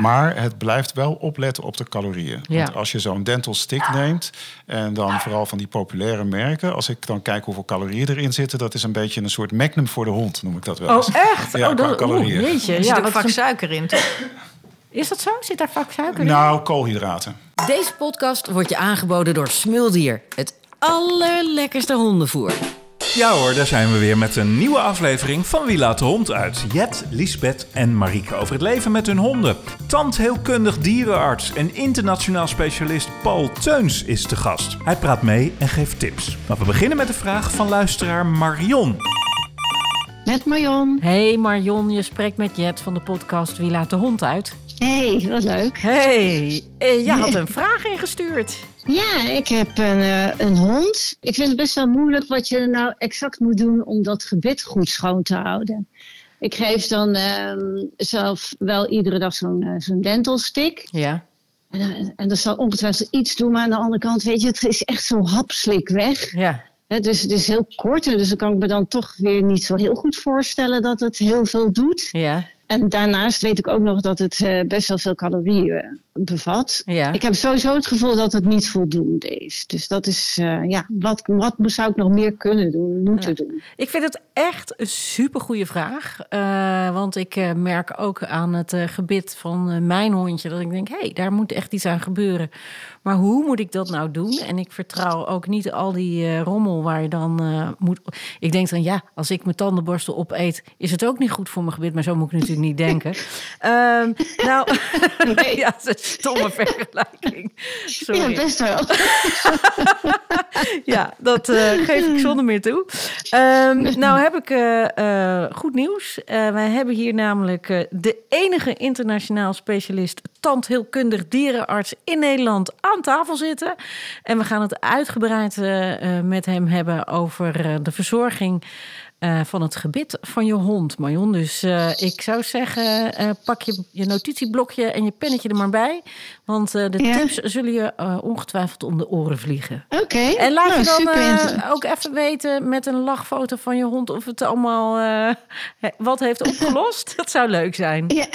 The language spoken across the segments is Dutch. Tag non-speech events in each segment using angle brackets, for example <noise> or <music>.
Maar het blijft wel opletten op de calorieën. Ja. Want als je zo'n dental stick neemt... en dan vooral van die populaire merken... als ik dan kijk hoeveel calorieën erin zitten... dat is een beetje een soort magnum voor de hond, noem ik dat wel eens. Oh, echt? Ja, oh, qua dat, calorieën. oeh, jeetje. Er zit Ja, ook vaak suiker in, toch? is dat zo? Zit daar vaak suiker in? Nou, koolhydraten. Deze podcast wordt je aangeboden door Smuldier. Het allerlekkerste hondenvoer. Ja hoor, daar zijn we weer met een nieuwe aflevering van Wie laat de hond uit. Jet, Lisbeth en Marieke over het leven met hun honden. Tandheelkundig dierenarts en internationaal specialist Paul Teuns is te gast. Hij praat mee en geeft tips. Maar we beginnen met de vraag van luisteraar Marion. Met Marion. Hey Marion, je spreekt met Jet van de podcast Wie laat de hond uit? Hey, wat leuk. Hey, eh, jij had <laughs> een vraag ingestuurd. Ja, ik heb een, eh, een hond. Ik vind het best wel moeilijk wat je nou exact moet doen om dat gebit goed schoon te houden. Ik geef dan ehm, zelf wel iedere dag zo'n eh, zo'n dental stick. Ja. En, eh, en dat zal ongetwijfeld iets doen, maar aan de andere kant, weet je, het is echt zo hapslik weg. Ja. Hè, dus het is heel kort, en dus dan kan ik me dan toch weer niet zo heel goed voorstellen dat het heel veel doet. Ja. En daarnaast weet ik ook nog dat het eh, best wel veel calorieën eh, bevat. Ja. Ik heb sowieso het gevoel dat het niet voldoende is. Dus dat is, eh, ja, wat, wat zou ik nog meer kunnen doen, moeten doen? Ik vind het echt een supergoeie vraag. Want ik merk ook aan het gebit van mijn hondje... dat ik denk, hé, hey, daar moet echt iets aan gebeuren. Maar hoe moet ik dat nou doen? En ik vertrouw ook niet al die rommel waar je dan moet... Ik denk dan, ja, als ik mijn tandenborstel opeet... is het ook niet goed voor mijn gebit. Maar zo moet ik natuurlijk niet denken. Ehm, nou, <laughs> <laughs> ja, dat is een stomme vergelijking. Sorry. Ja, best wel. <laughs> Ja, dat eh, geef ik zonder meer toe. Ehm, nou heb ik eh, eh, goed nieuws. Wij hebben hier namelijk de enige internationaal specialist tandheelkundig dierenarts in Nederland aan tafel zitten. En we gaan het uitgebreid met hem hebben over de verzorging eh, van het gebit van je hond, Marion. Dus eh, ik zou zeggen, eh, pak je, je notitieblokje en je pennetje er maar bij. Want de Ja. tips zullen je ongetwijfeld om de oren vliegen. Oké. En laat Nou, je dan ook even weten met een lachfoto van je hond of het allemaal wat heeft opgelost. Dat zou leuk zijn. Ja,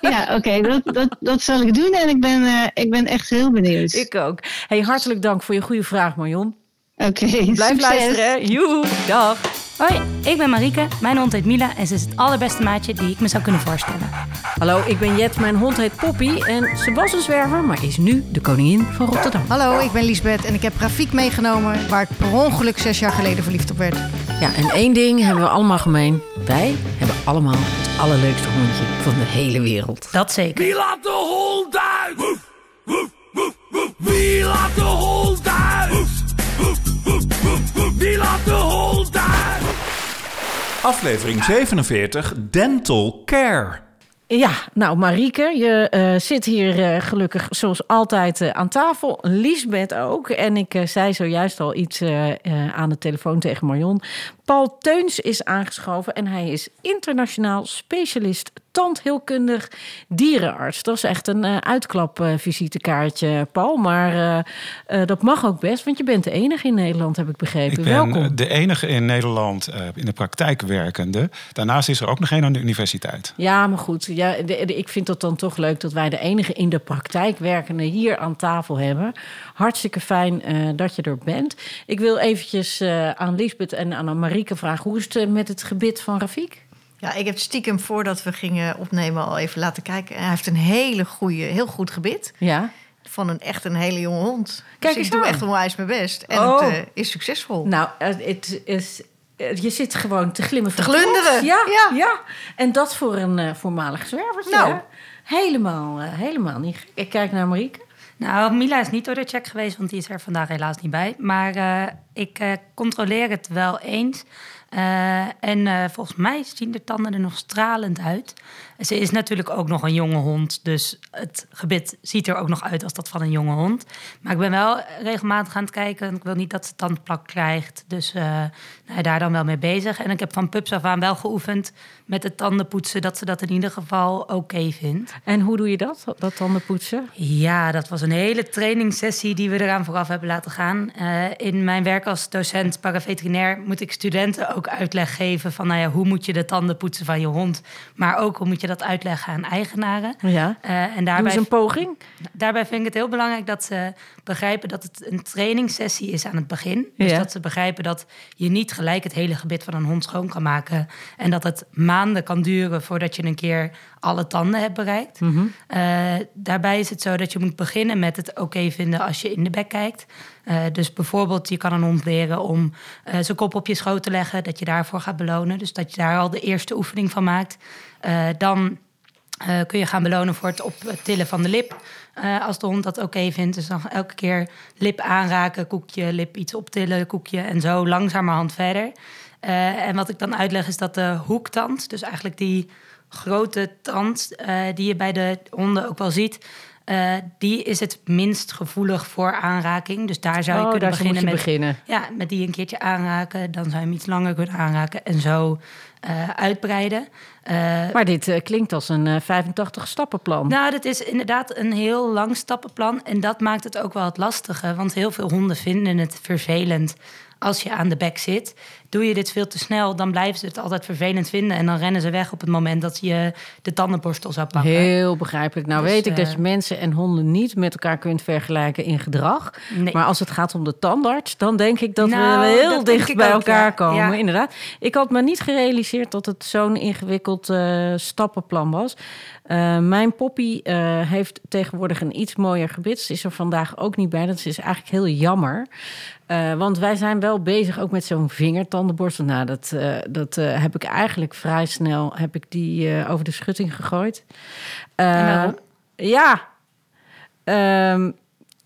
ja oké, dat, dat, dat zal ik doen. En ik ben, ik ben echt heel benieuwd. Ik ook. Hey, hartelijk dank voor je goede vraag, Marion. Oké, Blijf succes. luisteren. Joe, dag. Hoi, ik ben Marieke. Mijn hond heet Mila en ze is het allerbeste maatje die ik me zou kunnen voorstellen. Hallo, ik ben Jet. Mijn hond heet Poppy. En ze was een zwerver, maar is nu de koningin van Rotterdam. Hallo, ik ben Liesbeth en ik heb Rafiek meegenomen... waar ik per ongeluk zes jaar geleden verliefd op werd. Ja, en één ding hebben we allemaal gemeen. Wij hebben allemaal het allerleukste hondje van de hele wereld. Dat zeker. Wie laat de hond uit? Wie laat de hond uit? Wie laat de hond uit? Aflevering 47, Dental Care. Ja, nou Marieke, je eh, zit hier eh, gelukkig zoals altijd eh, aan tafel. Liesbeth ook. En ik zei zojuist al iets aan de telefoon tegen Marion. Paul Teuns is aangeschoven en hij is internationaal specialist tandheelkundig dierenarts. Dat is echt een eh uitklapvisitekaartje, Paul. Maar eh, eh, dat mag ook best, want je bent de enige in Nederland, heb ik begrepen. Ik ben Welkom. de enige in Nederland in de praktijk werkende. Daarnaast is er ook nog één aan de universiteit. Ja, maar goed. Ja, de- de- ik vind het dan toch leuk dat wij de enige in de praktijk werkende hier aan tafel hebben. Hartstikke fijn dat je er bent. Ik wil eventjes aan Lisbeth en aan Marieke vragen... hoe is het met het gebit van Rafiek? Ja, ik heb stiekem voordat we gingen opnemen al even laten kijken. En hij heeft een hele goede, heel goed gebit. Ja. Van een echt een hele jonge hond. Kijk dus eens ik doe aan. echt onwijs mijn best. En Oh. het eh, is succesvol. Nou, eh, het is... eh, Je zit gewoon te glimmen van Te glunderen. Ja, ja. ja. En dat voor een eh, voormalig zwervertje. Nou. Helemaal, helemaal niet gek. Ik kijk naar Marieke. Nou, Mila is niet door de check geweest, want die is er vandaag helaas niet bij. Maar eh, ik eh, controleer het wel eens. Eh, en eh, volgens mij zien de tanden er nog stralend uit. Ze is natuurlijk ook nog een jonge hond, dus het gebit ziet er ook nog uit als dat van een jonge hond. Maar ik ben wel regelmatig aan het kijken. Ik wil niet dat ze tandplak krijgt. Dus eh, nou, daar dan wel mee bezig. En ik heb van pups af aan wel geoefend met het tandenpoetsen... dat ze dat in ieder geval oké vindt. En hoe doe je dat, dat tandenpoetsen? Ja, dat was een hele trainingssessie die we eraan vooraf hebben laten gaan. In mijn werk als docent paraveterinair moet ik studenten ook uitleg geven... van nou ja, hoe moet je de tanden poetsen van je hond... maar ook hoe moet je dat uitleggen aan eigenaren. Ja. Uh, en daarbij, Doe een poging? Daarbij vind ik het heel belangrijk dat ze begrijpen... dat het een trainingssessie is aan het begin. Dus ja. dat ze begrijpen dat je niet gelijk het hele gebit van een hond schoon kan maken. En dat het maanden kan duren voordat je een keer alle tanden hebt bereikt. Mm -hmm. uh, daarbij is het zo dat je moet beginnen met het oké vinden als je in de bek kijkt. Uh, dus bijvoorbeeld, je kan een hond leren om uh, zijn kop op je schoot te leggen, dat je daarvoor gaat belonen. Dus dat je daar al de eerste oefening van maakt. dan kun je gaan belonen voor het optillen van de lip. als de hond dat oké vindt. Dus dan elke keer lip aanraken, koekje, lip iets optillen, koekje. En zo langzamerhand verder. en wat ik dan uitleg is dat de hoektand, dus eigenlijk die grote tand die je bij de honden ook wel ziet. Uh, die is het minst gevoelig voor aanraking. Dus daar zou je oh, kunnen beginnen met. Beginnen. Ja, met die een keertje aanraken. Dan zou je hem iets langer kunnen aanraken. En zo uh, uitbreiden. maar dit klinkt als een 85-stappenplan. Nou, dat is inderdaad een heel lang stappenplan. En dat maakt het ook wel het lastige. Want heel veel honden vinden het vervelend als je aan de bek zit. Doe je dit veel te snel, dan blijven ze het altijd vervelend vinden. En dan rennen ze weg op het moment dat je de tandenborstel zou pakken. Heel begrijpelijk. Nou dus, weet ik dat je mensen en honden niet met elkaar kunt vergelijken in gedrag. Nee. Maar als het gaat om de tandarts, dan denk ik dat nou, we heel dicht bij ook, elkaar ja. komen. Ja. Inderdaad. Ik had me niet gerealiseerd dat het zo'n ingewikkeld uh, stappenplan was. Uh, mijn poppy uh, heeft tegenwoordig een iets mooier gebit. Ze is er vandaag ook niet bij. Dat is eigenlijk heel jammer. Uh, want wij zijn wel bezig ook met zo'n vingertandenborstel. Nou, dat, dat heb ik eigenlijk vrij snel heb ik die over de schutting gegooid. ja. Um,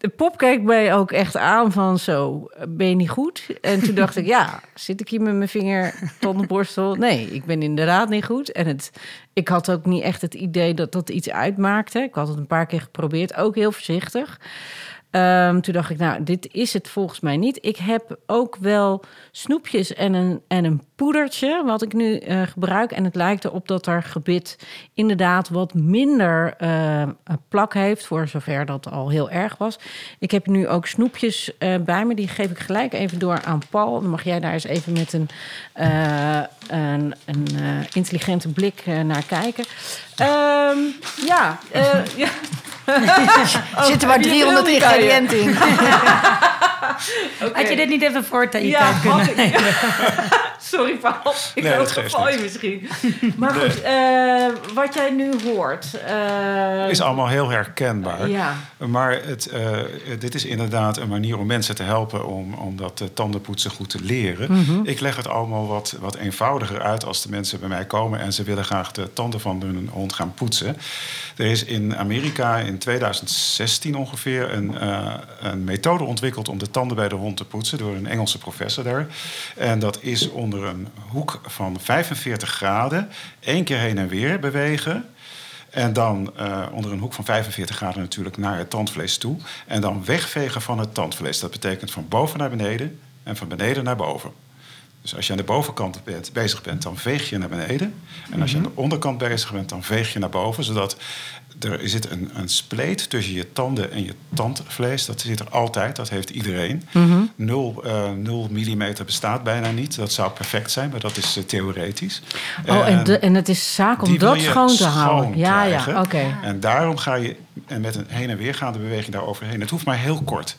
de pop keek mij ook echt aan van zo, ben je niet goed? En toen dacht ik, <laughs> ja, zit ik hier met mijn vinger tandenborstel? Nee, ik ben inderdaad niet goed. En het, ik had ook niet echt het idee dat dat iets uitmaakte. Ik had het een paar keer geprobeerd, ook heel voorzichtig. Um, toen dacht ik, nou, dit is het volgens mij niet. Ik heb ook wel snoepjes en een, en een poedertje, wat ik nu uh, gebruik. En het lijkt erop dat er gebit inderdaad wat minder uh, plak heeft, voor zover dat al heel erg was. Ik heb nu ook snoepjes uh, bij me, die geef ik gelijk even door aan Paul. Dan mag jij daar eens even met een, een, een intelligente blik naar kijken. Um, ja, ja. <laughs> Zitten maar 300 ingrediënten in. <laughs> okay. Had je dit niet even voor ja, kunnen <laughs> Sorry, Paul. Ik nee, val je misschien. Maar nee. goed, uh, wat jij nu hoort... Uh, is allemaal heel herkenbaar. Ja. Maar het, uh, dit is inderdaad een manier om mensen te helpen... om, om dat tandenpoetsen goed te leren. Mm -hmm. Ik leg het allemaal wat, wat eenvoudiger uit als de mensen bij mij komen... en ze willen graag de tanden van hun hond gaan poetsen. Er is in Amerika in 2016 ongeveer een, uh, een methode ontwikkeld om de tanden bij de hond te poetsen door een Engelse professor daar. En dat is onder een hoek van 45 graden één keer heen en weer bewegen. En dan uh, onder een hoek van 45 graden natuurlijk naar het tandvlees toe. En dan wegvegen van het tandvlees. Dat betekent van boven naar beneden en van beneden naar boven. Dus als je aan de bovenkant bezig bent, dan veeg je naar beneden. En als je aan de onderkant bezig bent, dan veeg je naar boven. Zodat er zit een, een spleet tussen je tanden en je tandvlees. Dat zit er altijd, dat heeft iedereen. Mm -hmm. 0, uh, 0 millimeter bestaat bijna niet. Dat zou perfect zijn, maar dat is uh, theoretisch. Oh, en, de, en het is zaak om dat schoon te houden. Ja, ja, oké. Okay. En daarom ga je en met een heen en weergaande beweging daar overheen. Het hoeft maar heel kort.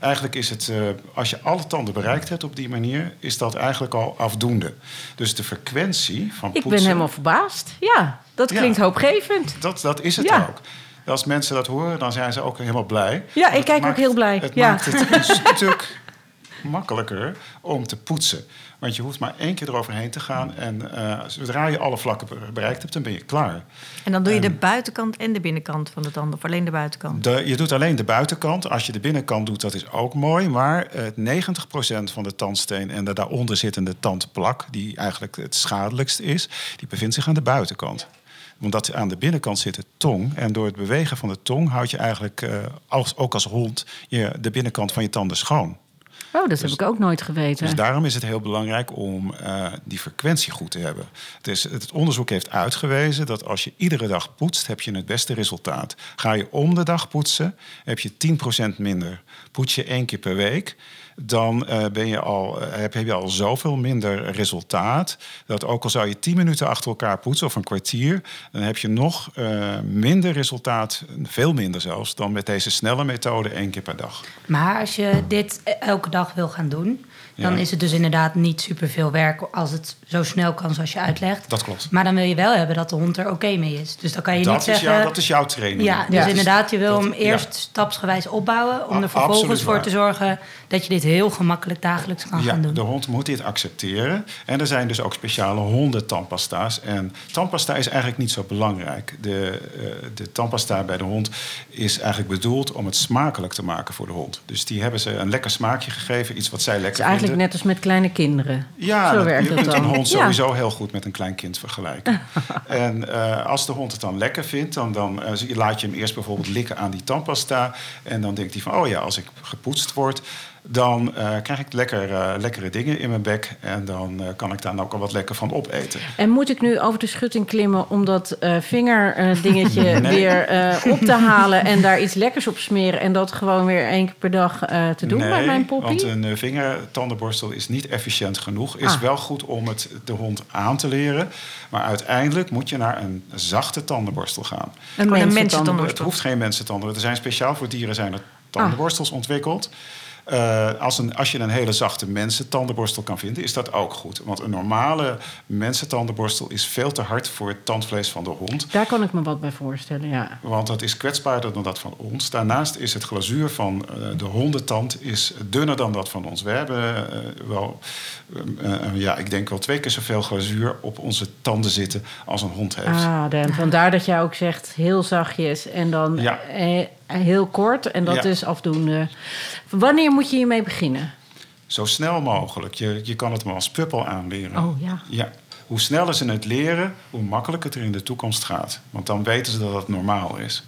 Eigenlijk is het, uh, als je alle tanden bereikt hebt op die manier, is dat eigenlijk al afdoende. Dus de frequentie van Ik poetsen... ben helemaal verbaasd. Ja, dat klinkt ja, hoopgevend. Dat, dat is het ja. ook. Als mensen dat horen, dan zijn ze ook helemaal blij. Ja, ik kijk maakt, ook heel blij. Het ja. maakt het <laughs> een stuk makkelijker om te poetsen. Want je hoeft maar één keer eroverheen te gaan. En uh, zodra je alle vlakken bereikt hebt, dan ben je klaar. En dan doe je de buitenkant en de binnenkant van de tanden, of alleen de buitenkant? De, je doet alleen de buitenkant. Als je de binnenkant doet, dat is ook mooi. Maar uh, 90% van de tandsteen en de daaronder zittende tandplak... die eigenlijk het schadelijkst is, die bevindt zich aan de buitenkant omdat aan de binnenkant zit de tong. En door het bewegen van de tong houd je eigenlijk, uh, als, ook als hond, je, de binnenkant van je tanden schoon. Oh, dat heb ik ook nooit geweten. Dus daarom is het heel belangrijk om eh, die frequentie goed te hebben. Dus het onderzoek heeft uitgewezen dat als je iedere dag poetst, heb je het beste resultaat. Ga je om de dag poetsen, heb je 10% minder. Poets je één keer per week, dan eh, ben je al, eh, heb, heb je al zoveel minder resultaat. Dat ook al zou je 10 minuten achter elkaar poetsen of een kwartier, dan heb je nog eh, minder resultaat, veel minder zelfs, dan met deze snelle methode één keer per dag. Maar als je dit elke dag wil gaan doen, dan Ja. is het dus inderdaad niet superveel werk als het zo snel kan zoals je uitlegt. Dat klopt. Maar dan wil je wel hebben dat de hond er oké mee is. Dus dan kan je Dat niet is, zeggen. jou, dat is jouw training. Ja, dus Ja. inderdaad, je wil Dat- hem eerst ja. stapsgewijs opbouwen. Om A- er vervolgens voor waar. te zorgen dat je dit heel gemakkelijk dagelijks kan Ja, gaan doen. de hond moet dit accepteren. En er zijn dus ook speciale hondentandpasta's. En tandpasta is eigenlijk niet zo belangrijk. De, eh, de tandpasta bij de hond is eigenlijk bedoeld om het smakelijk te maken voor de hond. Dus die hebben ze een lekker smaakje gegeven, iets wat zij lekker is eigenlijk net als met kleine kinderen. Ja, Zo dat- werkt je het kunt dan. een hond sowieso heel goed met een klein kind vergelijken. <laughs> en eh, als de hond het dan lekker vindt, dan, dan eh, laat je hem eerst bijvoorbeeld likken aan die tandpasta. En dan denkt hij van, oh ja, als ik gepoetst word, dan eh, krijg ik lekker, eh, lekkere dingen in mijn bek. En dan eh, kan ik daar ook al wat lekker van opeten. En moet ik nu over de schutting klimmen om dat eh vingerdingetje <laughs> Nee. weer eh, op te halen en daar iets lekkers op smeren en dat gewoon weer één keer per dag eh, te doen bij mijn poppy? want een eh, vingertandenborstel is niet efficiënt genoeg. Is Ah. wel goed om het de hond aan te leren. Maar uiteindelijk moet je naar een zachte tandenborstel gaan. Een mensentandenborstel. mensentandenborstel. Het hoeft geen mensentanden. Er zijn speciaal voor dieren zijn er tandenborstels ontwikkeld. Eh, als, een, als je een hele zachte mensentandenborstel kan vinden, is dat ook goed. Want een normale mensentandenborstel is veel te hard voor het tandvlees van de hond. Daar kan ik me wat bij voorstellen, ja. Want dat is kwetsbaarder dan dat van ons. Daarnaast is het glazuur van eh, de hondentand is dunner dan dat van ons. We hebben eh, wel, ja, ik denk wel twee keer zoveel glazuur op onze tanden zitten als een hond heeft. Ah, Dan, vandaar dat jij ook zegt heel zachtjes en dan Ja. eh, heel kort. En dat Ja. is afdoende. Wanneer moet je hiermee beginnen? Zo snel mogelijk. Je, je kan het maar als pup al aanleren. Oh ja. Ja. Hoe sneller ze het leren, hoe makkelijker het er in de toekomst gaat. Want dan weten ze dat het normaal is.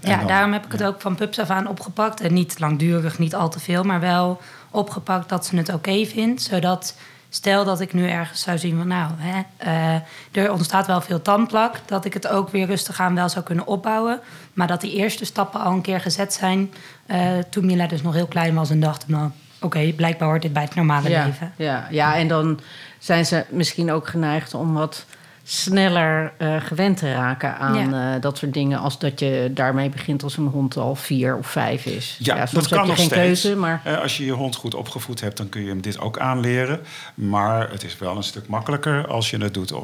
En Ja, dan- daarom heb ik het ook van pups af aan opgepakt. En niet langdurig, niet al te veel, maar wel opgepakt dat ze het oké vindt. Zodat, stel dat ik nu ergens zou zien van, nou, hè, eh, er ontstaat wel veel tandplak. Dat ik het ook weer rustig aan wel zou kunnen opbouwen. Maar dat die eerste stappen al een keer gezet zijn. eh, toen Mila dus nog heel klein was en dacht, nou, oké, blijkbaar hoort dit bij het normale Ja, leven. ja, ja, en dan zijn ze misschien ook geneigd om wat sneller eh, gewend te raken aan eh, dat soort dingen. Als dat je daarmee begint als een hond al vier of vijf is. Ja, soms dat heb kan je nog geen steeds. keuze, maar Eh, als je je hond goed opgevoed hebt, dan kun je hem dit ook aanleren. Maar het is wel een stuk makkelijker als je het doet eh,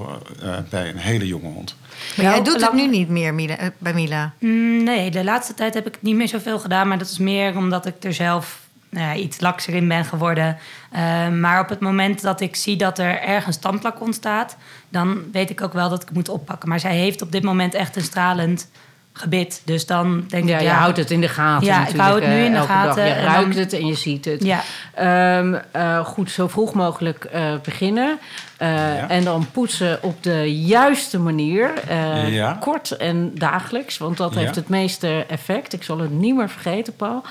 bij een hele jonge hond. Maar Ja, jij doet het nu niet meer Mila, bij Mila. Mm, Nee, de laatste tijd heb ik niet meer zoveel gedaan. Maar dat is meer omdat ik er zelf nou ja, iets lakser in ben geworden. Eh, maar op het moment dat ik zie dat er ergens tandplak ontstaat... dan weet ik ook wel dat ik het moet oppakken. Maar zij heeft op dit moment echt een stralend gebit. Dus dan denk ja, ik... je houdt het in de gaten. Ja, ik hou het nu eh, in de gaten Dag. Je ruikt het en je ziet het. Ja, Ehm, eh, goed, zo vroeg mogelijk eh, beginnen. Eh, Ja. En dan poetsen op de juiste manier. Eh, Ja. Kort en dagelijks, want dat Ja. heeft het meeste effect. Ik zal het niet meer vergeten, Paul.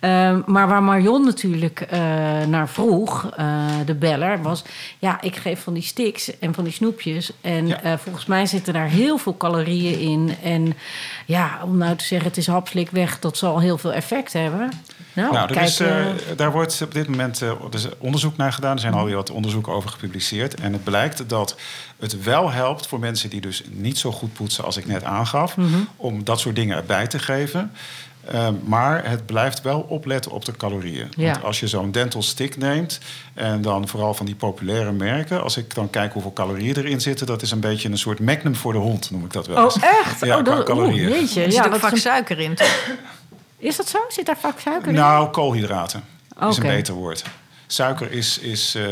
Ehm, maar waar Marion natuurlijk eh, naar vroeg, de beller, was... ja, ik geef van die sticks en van die snoepjes. En volgens mij zitten daar heel veel calorieën in. En ja, om nou te zeggen, het is hapslik weg... dat zal heel veel effect hebben. Nou, Nou, kijk... is, daar wordt op dit moment onderzoek naar gedaan. Er zijn alweer wat onderzoeken over gepubliceerd. En het blijkt dat het wel helpt voor mensen die dus niet zo goed poetsen als ik net aangaf, Mhm. om dat soort dingen erbij te geven. Eh, maar het blijft wel opletten op de calorieën. Ja. Want als je zo'n dental stick neemt... en dan vooral van die populaire merken... als ik dan kijk hoeveel calorieën erin zitten... dat is een beetje een soort magnum voor de hond, noem ik dat wel eens. Oh, echt? Ja, oh, dat, calorieën. oeh, jeetje. Er Ja, zit ook wat vaak suiker in. toch? is dat zo? Zit daar vaak suiker in? Nou, koolhydraten is een beter woord. Suiker is, is, eh,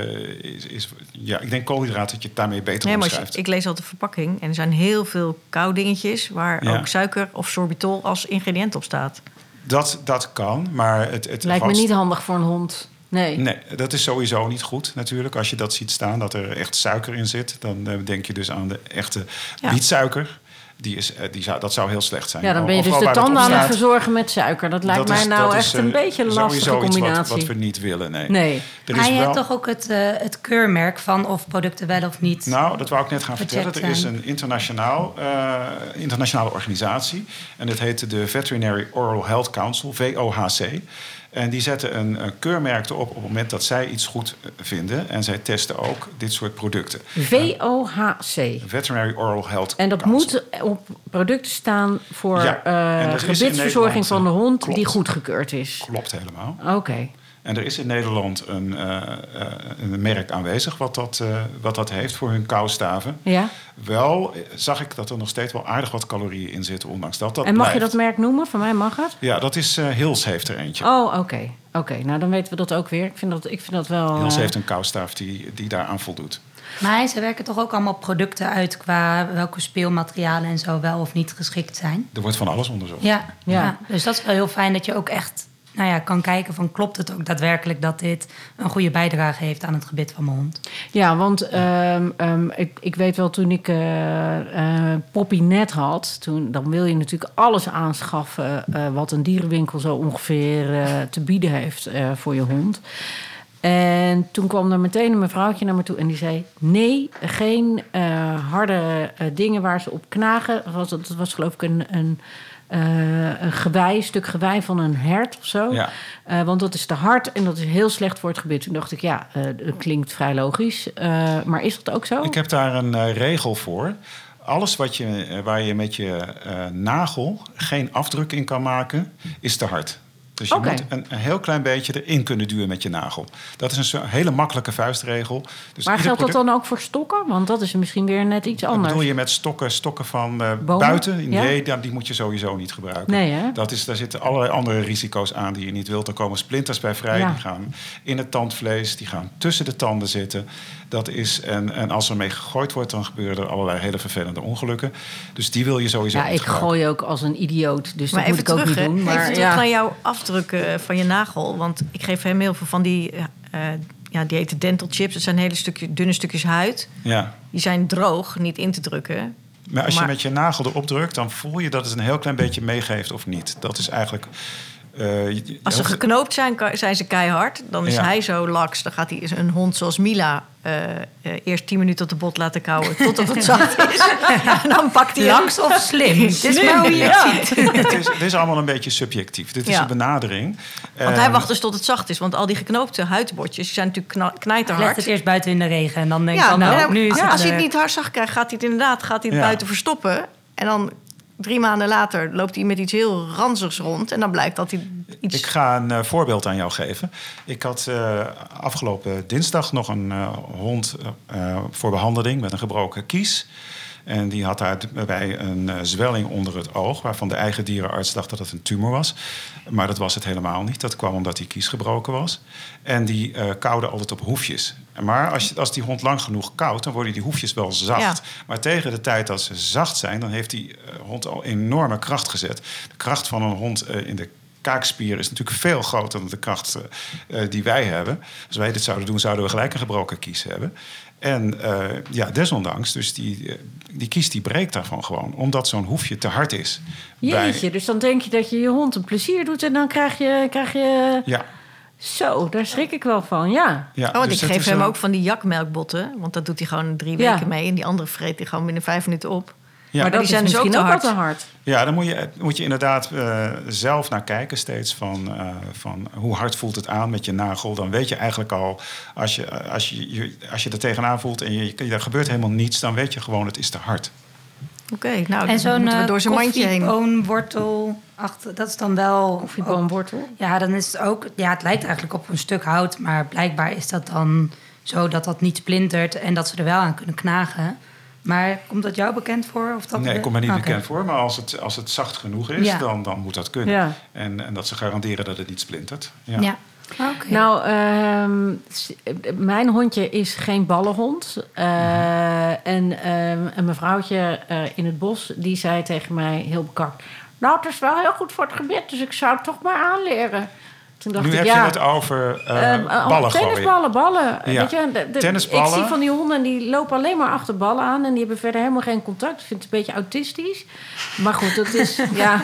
is, is... Ja, ik denk koolhydraten dat je het daarmee beter Nee, maar ik lees altijd de verpakking en er zijn heel veel koudingetjes waar Ja. ook suiker of sorbitol als ingrediënt op staat. Dat, dat kan, maar het... het Lijkt me vast- niet handig voor een hond. Nee. Nee, dat is sowieso niet goed natuurlijk. Als je dat ziet staan, dat er echt suiker in zit... dan eh, denk je dus aan de echte Ja. bietsuiker. Die is, eh, die zou, dat zou heel slecht zijn. Ja, dan ben je dus de tanden aan het verzorgen met suiker. Dat lijkt dat mij is- nou is, echt een eh, beetje een lastige combinatie. Wat, wat we niet willen, nee. Nee. Er Maar is je wel, hebt toch ook het, eh, het keurmerk van of producten wel of niet. Nou, dat wou ik net gaan vertellen. Er is een internationaal, eh, internationale organisatie. En dat heet de Veterinary Oral Health Council, VOHC. En die zetten een, een keurmerk erop op het moment dat zij iets goed eh, vinden. En zij testen ook dit soort producten. VOHC. Veterinary Oral Health En dat Council. moet op producten staan voor Ja, eh, gebitsverzorging van de hond klopt. die goedgekeurd is. Klopt helemaal. Oké. En er is in Nederland een, eh, eh, een merk aanwezig wat dat, eh, wat dat heeft voor hun koustaven. Ja. Wel zag ik dat er nog steeds wel aardig wat calorieën in zitten, ondanks dat dat en mag je dat merk noemen? Van mij mag het. Ja, dat is eh Hils heeft er eentje. Oh, oké. Oké, nou dan weten we dat ook weer. Ik vind dat, ik vind dat wel... Hils heeft een koustaaf die, die daaraan voldoet. Maar ze werken toch ook allemaal producten uit qua welke speelmaterialen en zo wel of niet geschikt zijn. Er wordt van alles onderzocht. Ja, Ja. ja. dus dat is wel heel fijn dat je ook echt nou ja, kan kijken van klopt het ook daadwerkelijk dat dit een goede bijdrage heeft aan het gebit van mijn hond. Ja, want ehm, ehm, ik, ik weet wel toen ik eh, Poppy net had... Toen, dan wil je natuurlijk alles aanschaffen... eh, wat een dierenwinkel zo ongeveer te bieden heeft voor je hond. En toen kwam er meteen een mevrouwtje naar me toe en die zei... nee, geen harde dingen waar ze op knagen. Dat was, dat was geloof ik een... een een gewei, een stuk gewei van een hert of zo. Ja. Eh, want dat is te hard en dat is heel slecht voor het gebit. Toen dacht ik, ja, eh, dat klinkt vrij logisch. Eh, maar is dat ook zo? Ik heb daar een eh, regel voor. Alles wat je, eh, waar je met je eh, nagel geen afdruk in kan maken, is te hard. Dus je Oké. moet een, een heel klein beetje erin kunnen duwen met je nagel. Dat is een hele makkelijke vuistregel. Dus maar geldt dat dan ook voor stokken? Want dat is misschien weer net iets Wat anders. bedoel je met stokken, stokken van eh, buiten? Ja? Nee, dan- die moet je sowieso niet gebruiken. Nee, hè? Dat is, daar zitten allerlei andere risico's aan die je niet wilt. Er komen splinters bij vrij, Ja. die gaan in het tandvlees, die gaan tussen de tanden zitten. Dat is, en, en als er mee gegooid wordt, dan gebeuren er allerlei hele vervelende ongelukken. Dus die wil je sowieso Ja, niet ik gebruiken. gooi ook als een idioot. Dus Maar dat moet ik ook terug, niet hè. doen. Maar even terug ja. naar jouw afdrukken van je nagel. Want ik geef hem heel veel van die... eh, eh, ja, die heten dental chips. Dat zijn hele stukje, dunne stukjes huid. Ja. Die zijn droog, niet in te drukken. Maar als Maar- je met je nagel erop drukt, dan voel je dat het een heel klein beetje meegeeft of niet. Dat is eigenlijk. Eh, Als ze geknoopt zijn, zijn ze keihard. Dan is Ja. hij zo laks. Dan gaat hij een hond zoals Mila eh, eh, eerst 10 minuten op de bot laten kauwen. Totdat het <laughs> zacht is. en dan pakt hij hem. Langs of slim? <laughs> Dit is maar hoe je ja. het ziet. <laughs> het, is, het is allemaal een beetje subjectief. Dit is een benadering. Want hij wacht dus tot het zacht is. Want al die geknoopte huidbotjes zijn natuurlijk kna- Legt knijterhard. het eerst buiten in de regen en dan denk je Ja, van nou, nou, nu is als, het... als hij het niet hard zacht krijgt, gaat hij het inderdaad gaat hij het Ja. buiten verstoppen. En dan drie maanden later loopt hij met iets heel ranzigs rond. En dan blijkt dat hij iets... Ik ga een eh, voorbeeld aan jou geven. Ik had eh, afgelopen dinsdag nog een eh, hond voor behandeling met een gebroken kies. En die had daarbij een zwelling onder het oog, waarvan de eigen dierenarts dacht dat het een tumor was. Maar dat was het helemaal niet. Dat kwam omdat die kies gebroken was. En die koude altijd op hoefjes. Maar als, je, als die hond lang genoeg koudt, dan worden die hoefjes wel zacht. Ja. Maar tegen de tijd dat ze zacht zijn, dan heeft die hond al enorme kracht gezet. De kracht van een hond eh, in de kaakspier is natuurlijk veel groter dan de kracht eh, eh, die wij hebben. Als wij dit zouden doen, zouden we gelijk een gebroken kies hebben. En eh, ja, desondanks, dus die, die kies die breekt daarvan gewoon, omdat zo'n hoefje te hard is. Bij- Jeetje, dus dan denk je dat je je hond een plezier doet... en dan krijg je... Krijg je... ja, Zo, daar schrik ik wel van, ja. ja. Oh, want dus ik geef hem een- ook van die jakmelkbotten. Want dat doet hij gewoon drie Ja. weken mee. En die andere vreet hij gewoon binnen vijf minuten op. Ja. maar die zijn dus ook misschien te hard. te hard. Ja, dan moet je, moet je inderdaad eh, zelf naar kijken steeds van, eh, van hoe hard voelt het aan met je nagel. Dan weet je eigenlijk al, als je, als je, je- als je er tegenaan voelt en je, er gebeurt helemaal niets, dan weet je gewoon het is te hard. Oké, nou en dan zo'n eh, door zijn mandje heen. achter, dat is dan wel... Koffieboomwortel. Ja, dan is het ook... Ja, het lijkt eigenlijk op een stuk hout, maar blijkbaar is dat dan zo dat dat niet splintert en dat ze er wel aan kunnen knagen. Maar komt dat jou bekend voor? Of dat nee, ik kom er niet Oké. bekend voor, maar als het, als het zacht genoeg is, Ja. dan, dan moet dat kunnen. Ja. En, en dat ze garanderen dat het niet splintert. Ja. Ja. Oké. Nou, ehm, mijn hondje is geen ballenhond. Eh, En ehm, een mevrouwtje eh, in het bos, die zei tegen mij heel bekakt... Nou, het is wel heel goed voor het gebit, dus ik zou het toch maar aanleren. Toen dacht Nu ik, heb ja, je het over eh, Ehm, al- ballen gooien. tennisballen, ballen. Ja. Weet je, de- de- Tennisballen. Ik zie van die honden die lopen alleen maar achter ballen aan en die hebben verder helemaal geen contact. Ik vind het een beetje autistisch. Maar goed, dat is. <laughs> ja.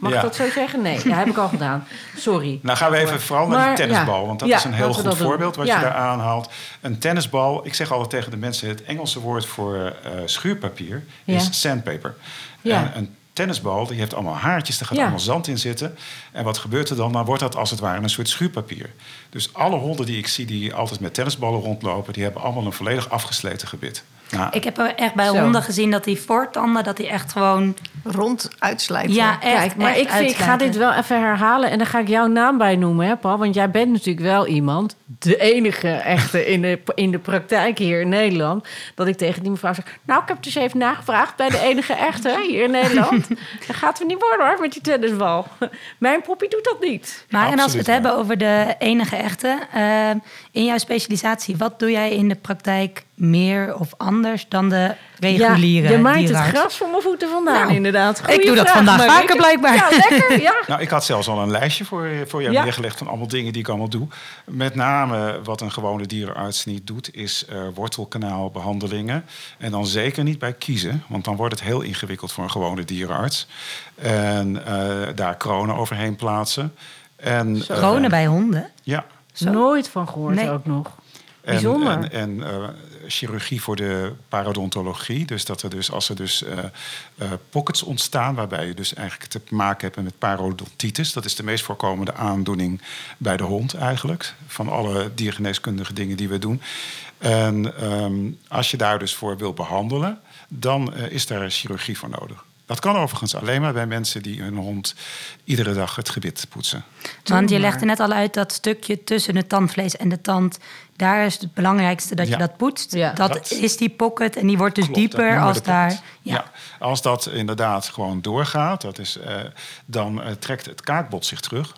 Mag Ja. ik dat zo zeggen? Nee, dat heb ik al gedaan. Sorry. Nou gaan we even vooral naar die tennisbal, want dat is een heel goed doen. voorbeeld wat je daar aanhaalt. Een tennisbal, ik zeg altijd tegen de mensen, het Engelse woord voor eh, schuurpapier is sandpaper. Ja. En een tennisbal, die heeft allemaal haartjes, er gaat Ja. allemaal zand in zitten. En wat gebeurt er dan? Dan wordt dat als het ware een soort schuurpapier. Dus alle honden die ik zie die altijd met tennisballen rondlopen, die hebben allemaal een volledig afgesleten gebit. Ik heb er echt bij Zo. honden gezien dat die voortanden, dat die echt gewoon... Rond uitslijten. Ja, echt, Kijk, maar echt ik, vind, ik ga dit wel even herhalen en dan ga ik jouw naam bij noemen, hè, Paul? Want jij bent natuurlijk wel iemand, de enige echte in de, in de praktijk hier in Nederland, dat ik tegen die mevrouw zeg: Nou, ik heb dus even nagevraagd bij de enige echte hier in Nederland. <laughs> Dan gaat het niet worden hoor met die tennisbal. Mijn poppie doet dat niet. Maar en als we het hebben over de enige echte, eh, in jouw specialisatie, wat doe jij in de praktijk meer of anders dan de reguliere ja, je maait het gras voor mijn voeten vandaan, Nou, inderdaad. ik doe dat vraag, vandaag vaker, blijkbaar. Ja, lekker. Ja. <laughs> Nou, ik had zelfs al een lijstje voor, voor jou Ja. neergelegd van allemaal dingen die ik allemaal doe. Met name wat een gewone dierenarts niet doet, is eh, wortelkanaalbehandelingen. En dan zeker niet bij kiezen, want dan wordt het heel ingewikkeld voor een gewone dierenarts. En eh, daar kronen overheen plaatsen. En, eh, Kronen bij honden? Ja. Nooit van gehoord Nee. ook nog. En, Bijzonder. En, en eh, chirurgie voor de parodontologie. Dus dat er dus, als er dus eh, eh, pockets ontstaan, waarbij je dus eigenlijk te maken hebt met parodontitis. Dat is de meest voorkomende aandoening bij de hond eigenlijk. Van alle diergeneeskundige dingen die we doen. En ehm, als je daar dus voor wil behandelen, dan eh, is daar chirurgie voor nodig. Dat kan overigens alleen maar bij mensen die hun hond iedere dag het gebit poetsen. Want je legde net al uit dat stukje tussen het tandvlees en de tand. Daar is het belangrijkste dat Ja. je dat poetst. Ja. dat, Dat- is die pocket en die wordt dus Klopt, dieper als daar. Ja. Ja. als dat inderdaad gewoon doorgaat, dat is, eh, dan eh, trekt het kaakbot zich terug.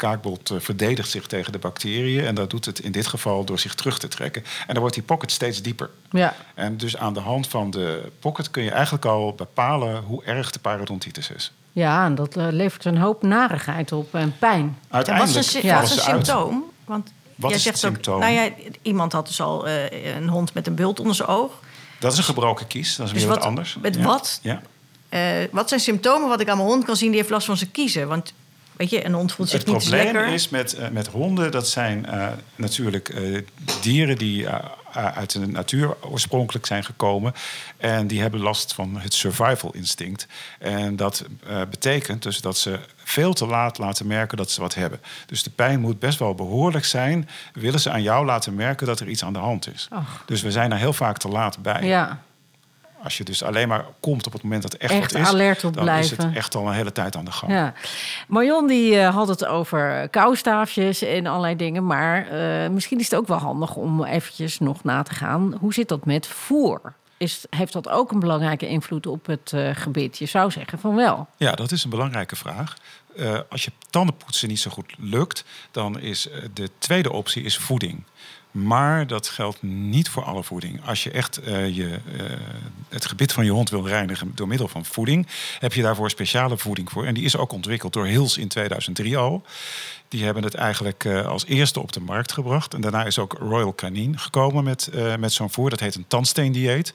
Het kaakbot eh, verdedigt zich tegen de bacteriën en dat doet het in dit geval door zich terug te trekken. En dan wordt die pocket steeds dieper. Ja. En dus aan de hand van de pocket kun je eigenlijk al bepalen hoe erg de parodontitis is. Ja, en dat eh, levert een hoop narigheid op en pijn. Wat Uiteindelijk is een, wat is een symptoom? Want Wat jij is het ook, symptoom? nou ja, iemand had dus al eh, een hond met een bult onder zijn oog. Dat is een gebroken kies, dat is Dus weer wat- wat anders. met Ja. wat? Ja. Eh, wat zijn symptomen wat ik aan mijn hond kan zien die heeft last van zijn kiezen? Want weet je, een hond voelt zich Het niet zo probleem lekker. is met, eh, met honden, dat zijn eh, natuurlijk eh, dieren die uit de natuur oorspronkelijk zijn gekomen. En die hebben last van het survival instinct. En dat eh, betekent dus dat ze veel te laat laten merken dat ze wat hebben. Dus de pijn moet best wel behoorlijk zijn. Willen ze aan jou laten merken dat er iets aan de hand is. Dus we zijn er heel vaak te laat bij. Ja, Als je dus alleen maar komt op het moment dat echt, Echt wat is... alert op dan blijven. is het echt al een hele tijd aan de gang. ja. Marion die eh, had het over koustaafjes en allerlei dingen. Maar eh, misschien is het ook wel handig om eventjes nog na te gaan. Hoe zit dat met voer? Is, heeft dat ook een belangrijke invloed op het eh, gebit? Je zou zeggen van wel. Ja, dat is een belangrijke vraag. Als je tandenpoetsen niet zo goed lukt, dan is de tweede optie is voeding. Maar dat geldt niet voor alle voeding. Als je echt eh, je, eh, het gebit van je hond wil reinigen door middel van voeding, heb je daarvoor speciale voeding voor. En die is ook ontwikkeld door Hils in 2003 al. Die hebben het eigenlijk eh, als eerste op de markt gebracht. En daarna is ook Royal Canin gekomen met, met zo'n voer. Dat heet een tandsteendieet.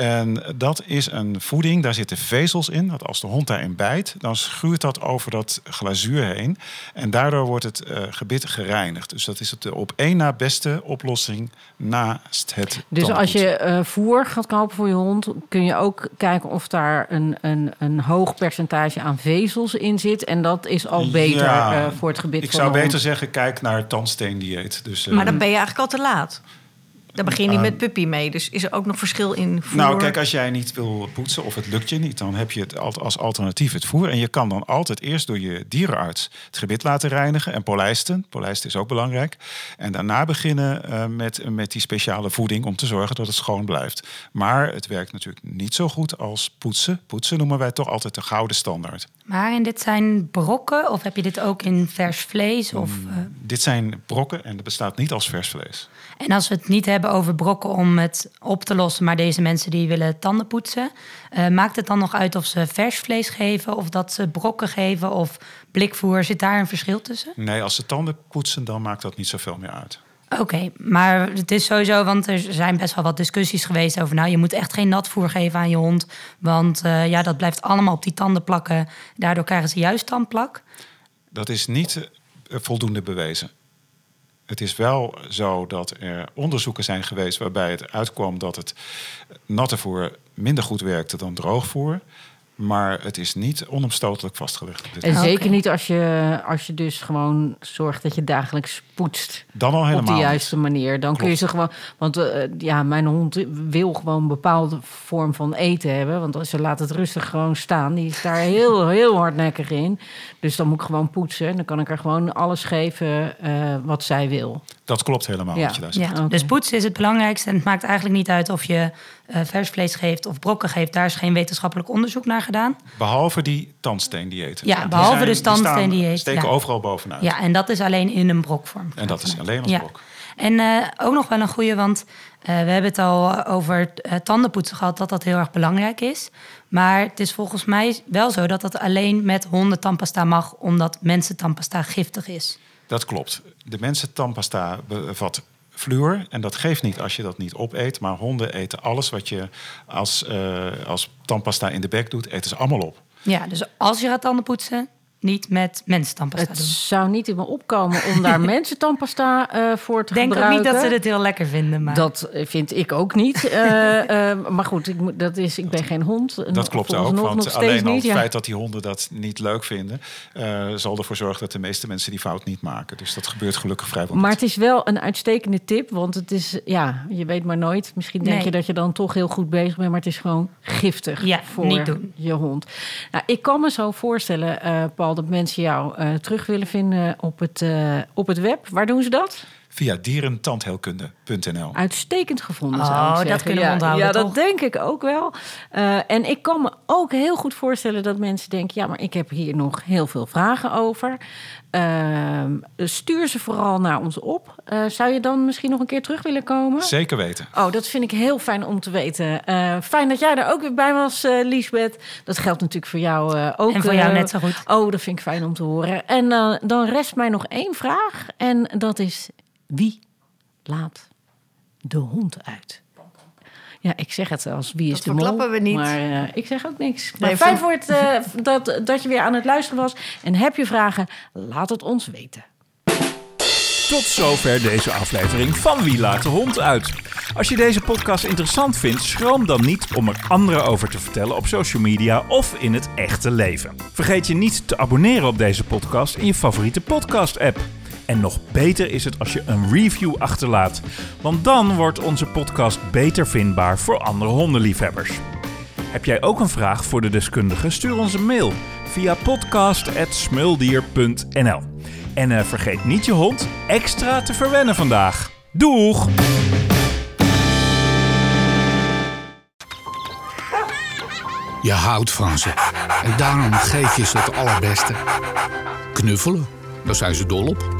En dat is een voeding, daar zitten vezels in. Dat als de hond daarin bijt, dan schuurt dat over dat glazuur heen. En daardoor wordt het eh, gebit gereinigd. Dus dat is het de op één na beste oplossing naast het Dus als je eh, voer gaat kopen voor je hond, kun je ook kijken of daar een, een, een hoog percentage aan vezels in zit. En dat is al beter Ja, eh, voor het gebit Ik van zou de hond. beter zeggen, kijk naar het tandsteendieet. Dus, eh, Maar dan ben je eigenlijk al te laat. Daar begin je niet Uh, met puppy mee. Dus is er ook nog verschil in voer? Nou, kijk, als jij niet wil poetsen of het lukt je niet, dan heb je het al- als alternatief het voer. En je kan dan altijd eerst door je dierenarts het gebit laten reinigen en polijsten. Polijsten is ook belangrijk. En daarna beginnen eh, met, met die speciale voeding om te zorgen dat het schoon blijft. Maar het werkt natuurlijk niet zo goed als poetsen. Poetsen noemen wij toch altijd de gouden standaard. Maar en dit zijn brokken of heb je dit ook in vers vlees? Of, Mm. eh, dit zijn brokken en dat bestaat niet als vers vlees. En als we het niet hebben over brokken om het op te lossen, maar deze mensen die willen tanden poetsen, uh, maakt het dan nog uit of ze vers vlees geven of dat ze brokken geven of blikvoer? Zit daar een verschil tussen? Nee, als ze tanden poetsen, dan maakt dat niet zoveel meer uit. Oké, maar het is sowieso, want er zijn best wel wat discussies geweest over, nou, je moet echt geen natvoer geven aan je hond, want uh, ja, dat blijft allemaal op die tanden plakken. Daardoor krijgen ze juist tandplak. Dat is niet eh, voldoende bewezen. Het is wel zo dat er onderzoeken zijn geweest waarbij het uitkwam dat het natte voer minder goed werkte dan droogvoer. Maar het is niet onomstotelijk vastgelegd. En zeker niet als je, als je dus gewoon zorgt dat je dagelijks poetst. Dan al helemaal. Op de juiste manier. Dan kun je ze gewoon. Want uh, ja, mijn hond wil gewoon een bepaalde vorm van eten hebben. Want als ze laat het rustig gewoon staan, die is daar heel, <laughs> heel hardnekkig in. Dus dan moet ik gewoon poetsen. Dan kan ik er gewoon alles geven uh, wat zij wil. Dat klopt helemaal. Ja. Wat je daar zegt. Ja. Okay. Dus poetsen is het belangrijkste. En het maakt eigenlijk niet uit of je uh, vers vlees geeft of brokken geeft. Daar is geen wetenschappelijk onderzoek naar gedaan. Behalve die tandsteendiëten. Ja, behalve de tandsteendieet. Die steken ja. overal bovenuit. Ja, en dat is alleen in een brokvorm. En dat is alleen als ja. brok. En uh, ook nog wel een goede, want uh, we hebben het al over uh, tandenpoetsen gehad, dat dat heel erg belangrijk is. Maar het is volgens mij wel zo dat dat alleen met honden tandpasta mag, omdat mensen tandpasta giftig is. Dat klopt. De mensen tandpasta bevat fluor. En dat geeft niet als je dat niet opeet. Maar honden eten alles wat je als, uh, als tandpasta in de bek doet, eten ze allemaal op. Ja, dus als je gaat tanden poetsen, niet met mensentandpasta het doen. zou niet in me opkomen om daar <laughs> mensentandpasta uh, voor te Denk gebruiken. ook niet dat ze het heel lekker vinden. Maar... Dat vind ik ook niet. uh, <laughs> uh, maar goed, ik, dat is, ik ben geen hond. Dat klopt ook, nog, want nog alleen al het ja. feit dat die honden dat niet leuk vinden... zal ervoor zorgen dat de meeste mensen die fout niet maken. Dus dat gebeurt gelukkig vrijwel Maar niet. het is wel een uitstekende tip, want het is, ja, je weet maar nooit. Misschien denk Nee. je dat je dan toch heel goed bezig bent... maar het is gewoon giftig Ja, voor niet doen. je hond. Nou, ik kan me zo voorstellen, eh, Dat mensen jou eh, terug willen vinden op het, eh, op het web. Waar doen ze dat? Via dierentandheelkunde.nl. Uitstekend gevonden, Oh, zou ik dat kunnen we ja, onthouden, Ja, toch? dat denk ik ook wel. Eh, en ik kan me ook heel goed voorstellen dat mensen denken... ja, maar ik heb hier nog heel veel vragen over. Ehm, stuur ze vooral naar ons op. Eh, zou je dan misschien nog een keer terug willen komen? Zeker weten. Oh, dat vind ik heel fijn om te weten. Eh, fijn dat jij er ook weer bij was, eh Liesbeth. Dat geldt natuurlijk voor jou eh, ook. En voor jou net zo goed. Oh, dat vind ik fijn om te horen. En eh, dan rest mij nog één vraag. En dat is, wie laat de hond uit? Ja, ik zeg het als wie is Dat de mol. verklappen we niet. Maar eh, ik zeg ook niks. Maar Nee, fijn voor- voor het, eh, <laughs> dat, dat je weer aan het luisteren was. En heb je vragen, laat het ons weten. Tot zover deze aflevering van Wie laat de hond uit. Als je deze podcast interessant vindt, schroom dan niet om er anderen over te vertellen op social media of in het echte leven. Vergeet je niet te abonneren op deze podcast in je favoriete podcast-app. En nog beter is het als je een review achterlaat, want dan wordt onze podcast beter vindbaar voor andere hondenliefhebbers. Heb jij ook een vraag voor de deskundige? Stuur ons een mail via podcast.smuldier.nl. En eh, vergeet niet je hond extra te verwennen vandaag. Doeg! Je houdt van ze. En daarom geef je ze het allerbeste. Knuffelen, daar zijn ze dol op.